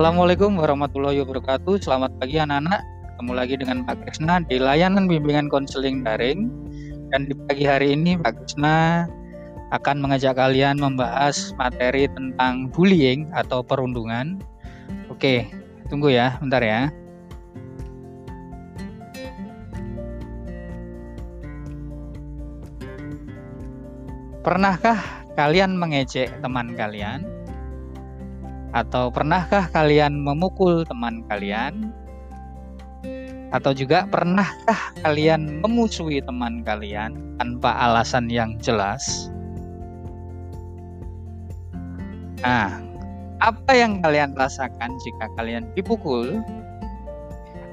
Assalamualaikum warahmatullahi wabarakatuh. Selamat pagi anak-anak. Ketemu lagi dengan Pak Krisna di layanan bimbingan konseling daring. Dan di pagi hari ini Pak Krisna akan mengajak kalian membahas materi tentang bullying atau perundungan. Oke, tunggu ya, bentar ya. Pernahkah kalian mengejek teman kalian? Atau pernahkah kalian memukul teman kalian? Atau juga pernahkah kalian memusuhi teman kalian tanpa alasan yang jelas? Nah, apa yang kalian rasakan jika kalian dipukul?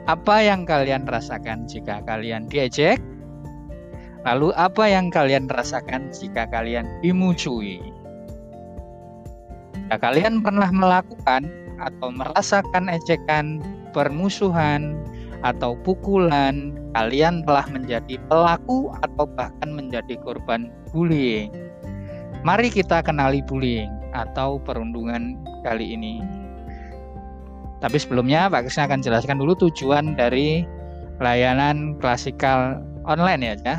Apa yang kalian rasakan jika kalian diejek? Lalu apa yang kalian rasakan jika kalian dimusuhi? Jika kalian pernah melakukan atau merasakan ejekan, permusuhan, atau pukulan, kalian telah menjadi pelaku atau bahkan menjadi korban bullying. Mari kita kenali bullying atau perundungan kali ini. Tapi sebelumnya Pak Krisna akan jelaskan dulu tujuan dari layanan klasikal online ya. ya.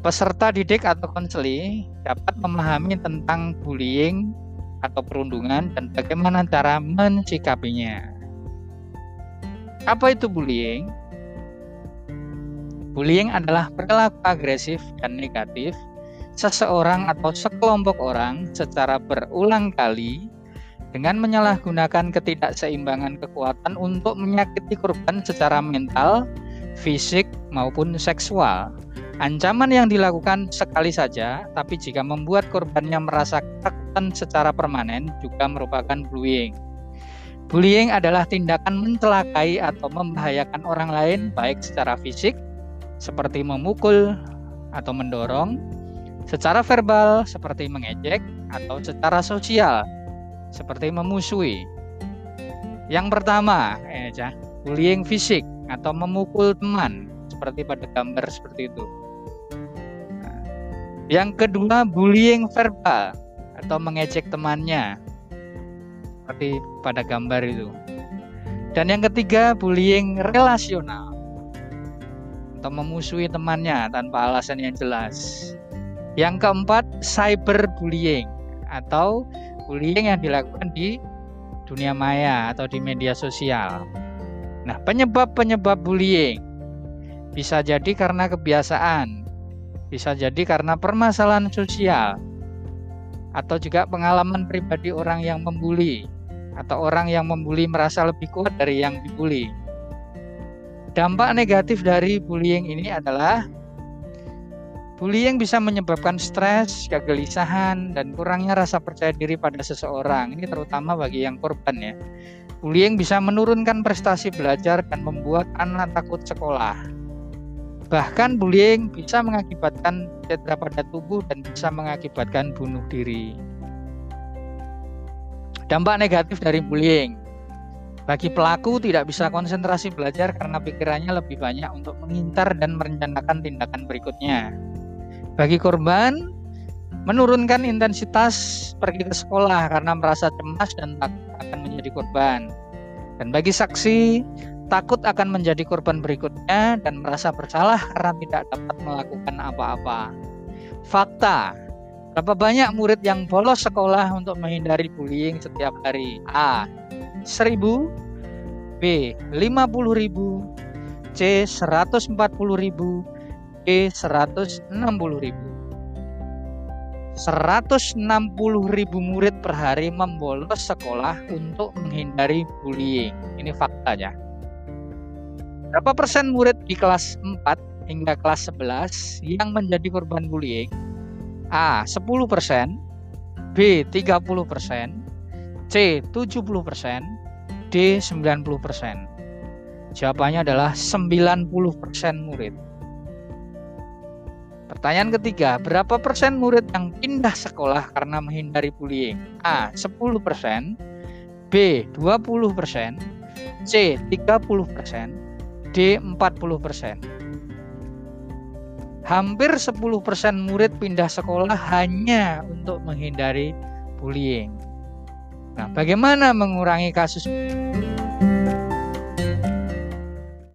Peserta didik atau konseli dapat memahami tentang bullying atau perundungan dan bagaimana cara mensikapinya. Apa itu bullying? Bullying adalah perilaku agresif dan negatif seseorang atau sekelompok orang secara berulang kali dengan menyalahgunakan ketidakseimbangan kekuatan untuk menyakiti korban secara mental, fisik, maupun seksual Ancaman yang dilakukan sekali saja, tapi jika membuat korbannya merasa ketakutan secara permanen juga merupakan bullying. Bullying adalah tindakan mencelakai atau membahayakan orang lain baik secara fisik seperti memukul atau mendorong, secara verbal seperti mengejek atau secara sosial seperti memusuhi. Yang pertama, eh, bullying fisik atau memukul teman seperti pada gambar seperti itu. Yang kedua, bullying verbal atau mengejek temannya. Seperti pada gambar itu. Dan yang ketiga, bullying relasional atau memusuhi temannya tanpa alasan yang jelas. Yang keempat, cyberbullying atau bullying yang dilakukan di dunia maya atau di media sosial. Nah, penyebab-penyebab bullying bisa jadi karena kebiasaan, bisa jadi karena permasalahan sosial atau juga pengalaman pribadi orang yang membuli atau orang yang membuli merasa lebih kuat dari yang dibully. Dampak negatif dari bullying ini adalah bullying bisa menyebabkan stres, kegelisahan, dan kurangnya rasa percaya diri pada seseorang. Ini terutama bagi yang korban ya. Bullying bisa menurunkan prestasi belajar dan membuat anak takut sekolah. Bahkan bullying bisa mengakibatkan cedera pada tubuh dan bisa mengakibatkan bunuh diri. Dampak negatif dari bullying. Bagi pelaku tidak bisa konsentrasi belajar karena pikirannya lebih banyak untuk mengintar dan merencanakan tindakan berikutnya. Bagi korban, menurunkan intensitas pergi ke sekolah karena merasa cemas dan takut akan menjadi korban. Dan bagi saksi, takut akan menjadi korban berikutnya dan merasa bersalah karena tidak dapat melakukan apa-apa. Fakta, berapa banyak murid yang bolos sekolah untuk menghindari bullying setiap hari? A. 1000 B. 50000 C. 140.000 D. 160.000 160 ribu murid per hari membolos sekolah untuk menghindari bullying. Ini faktanya. Berapa persen murid di kelas 4 hingga kelas 11 yang menjadi korban bullying? A. 10 persen B. 30 persen C. 70 persen D. 90 persen Jawabannya adalah 90 persen murid. Pertanyaan ketiga, berapa persen murid yang pindah sekolah karena menghindari bullying? A. 10 persen B. 20 persen C. 30 persen D 40%. Hampir 10% murid pindah sekolah hanya untuk menghindari bullying. Nah, bagaimana mengurangi kasus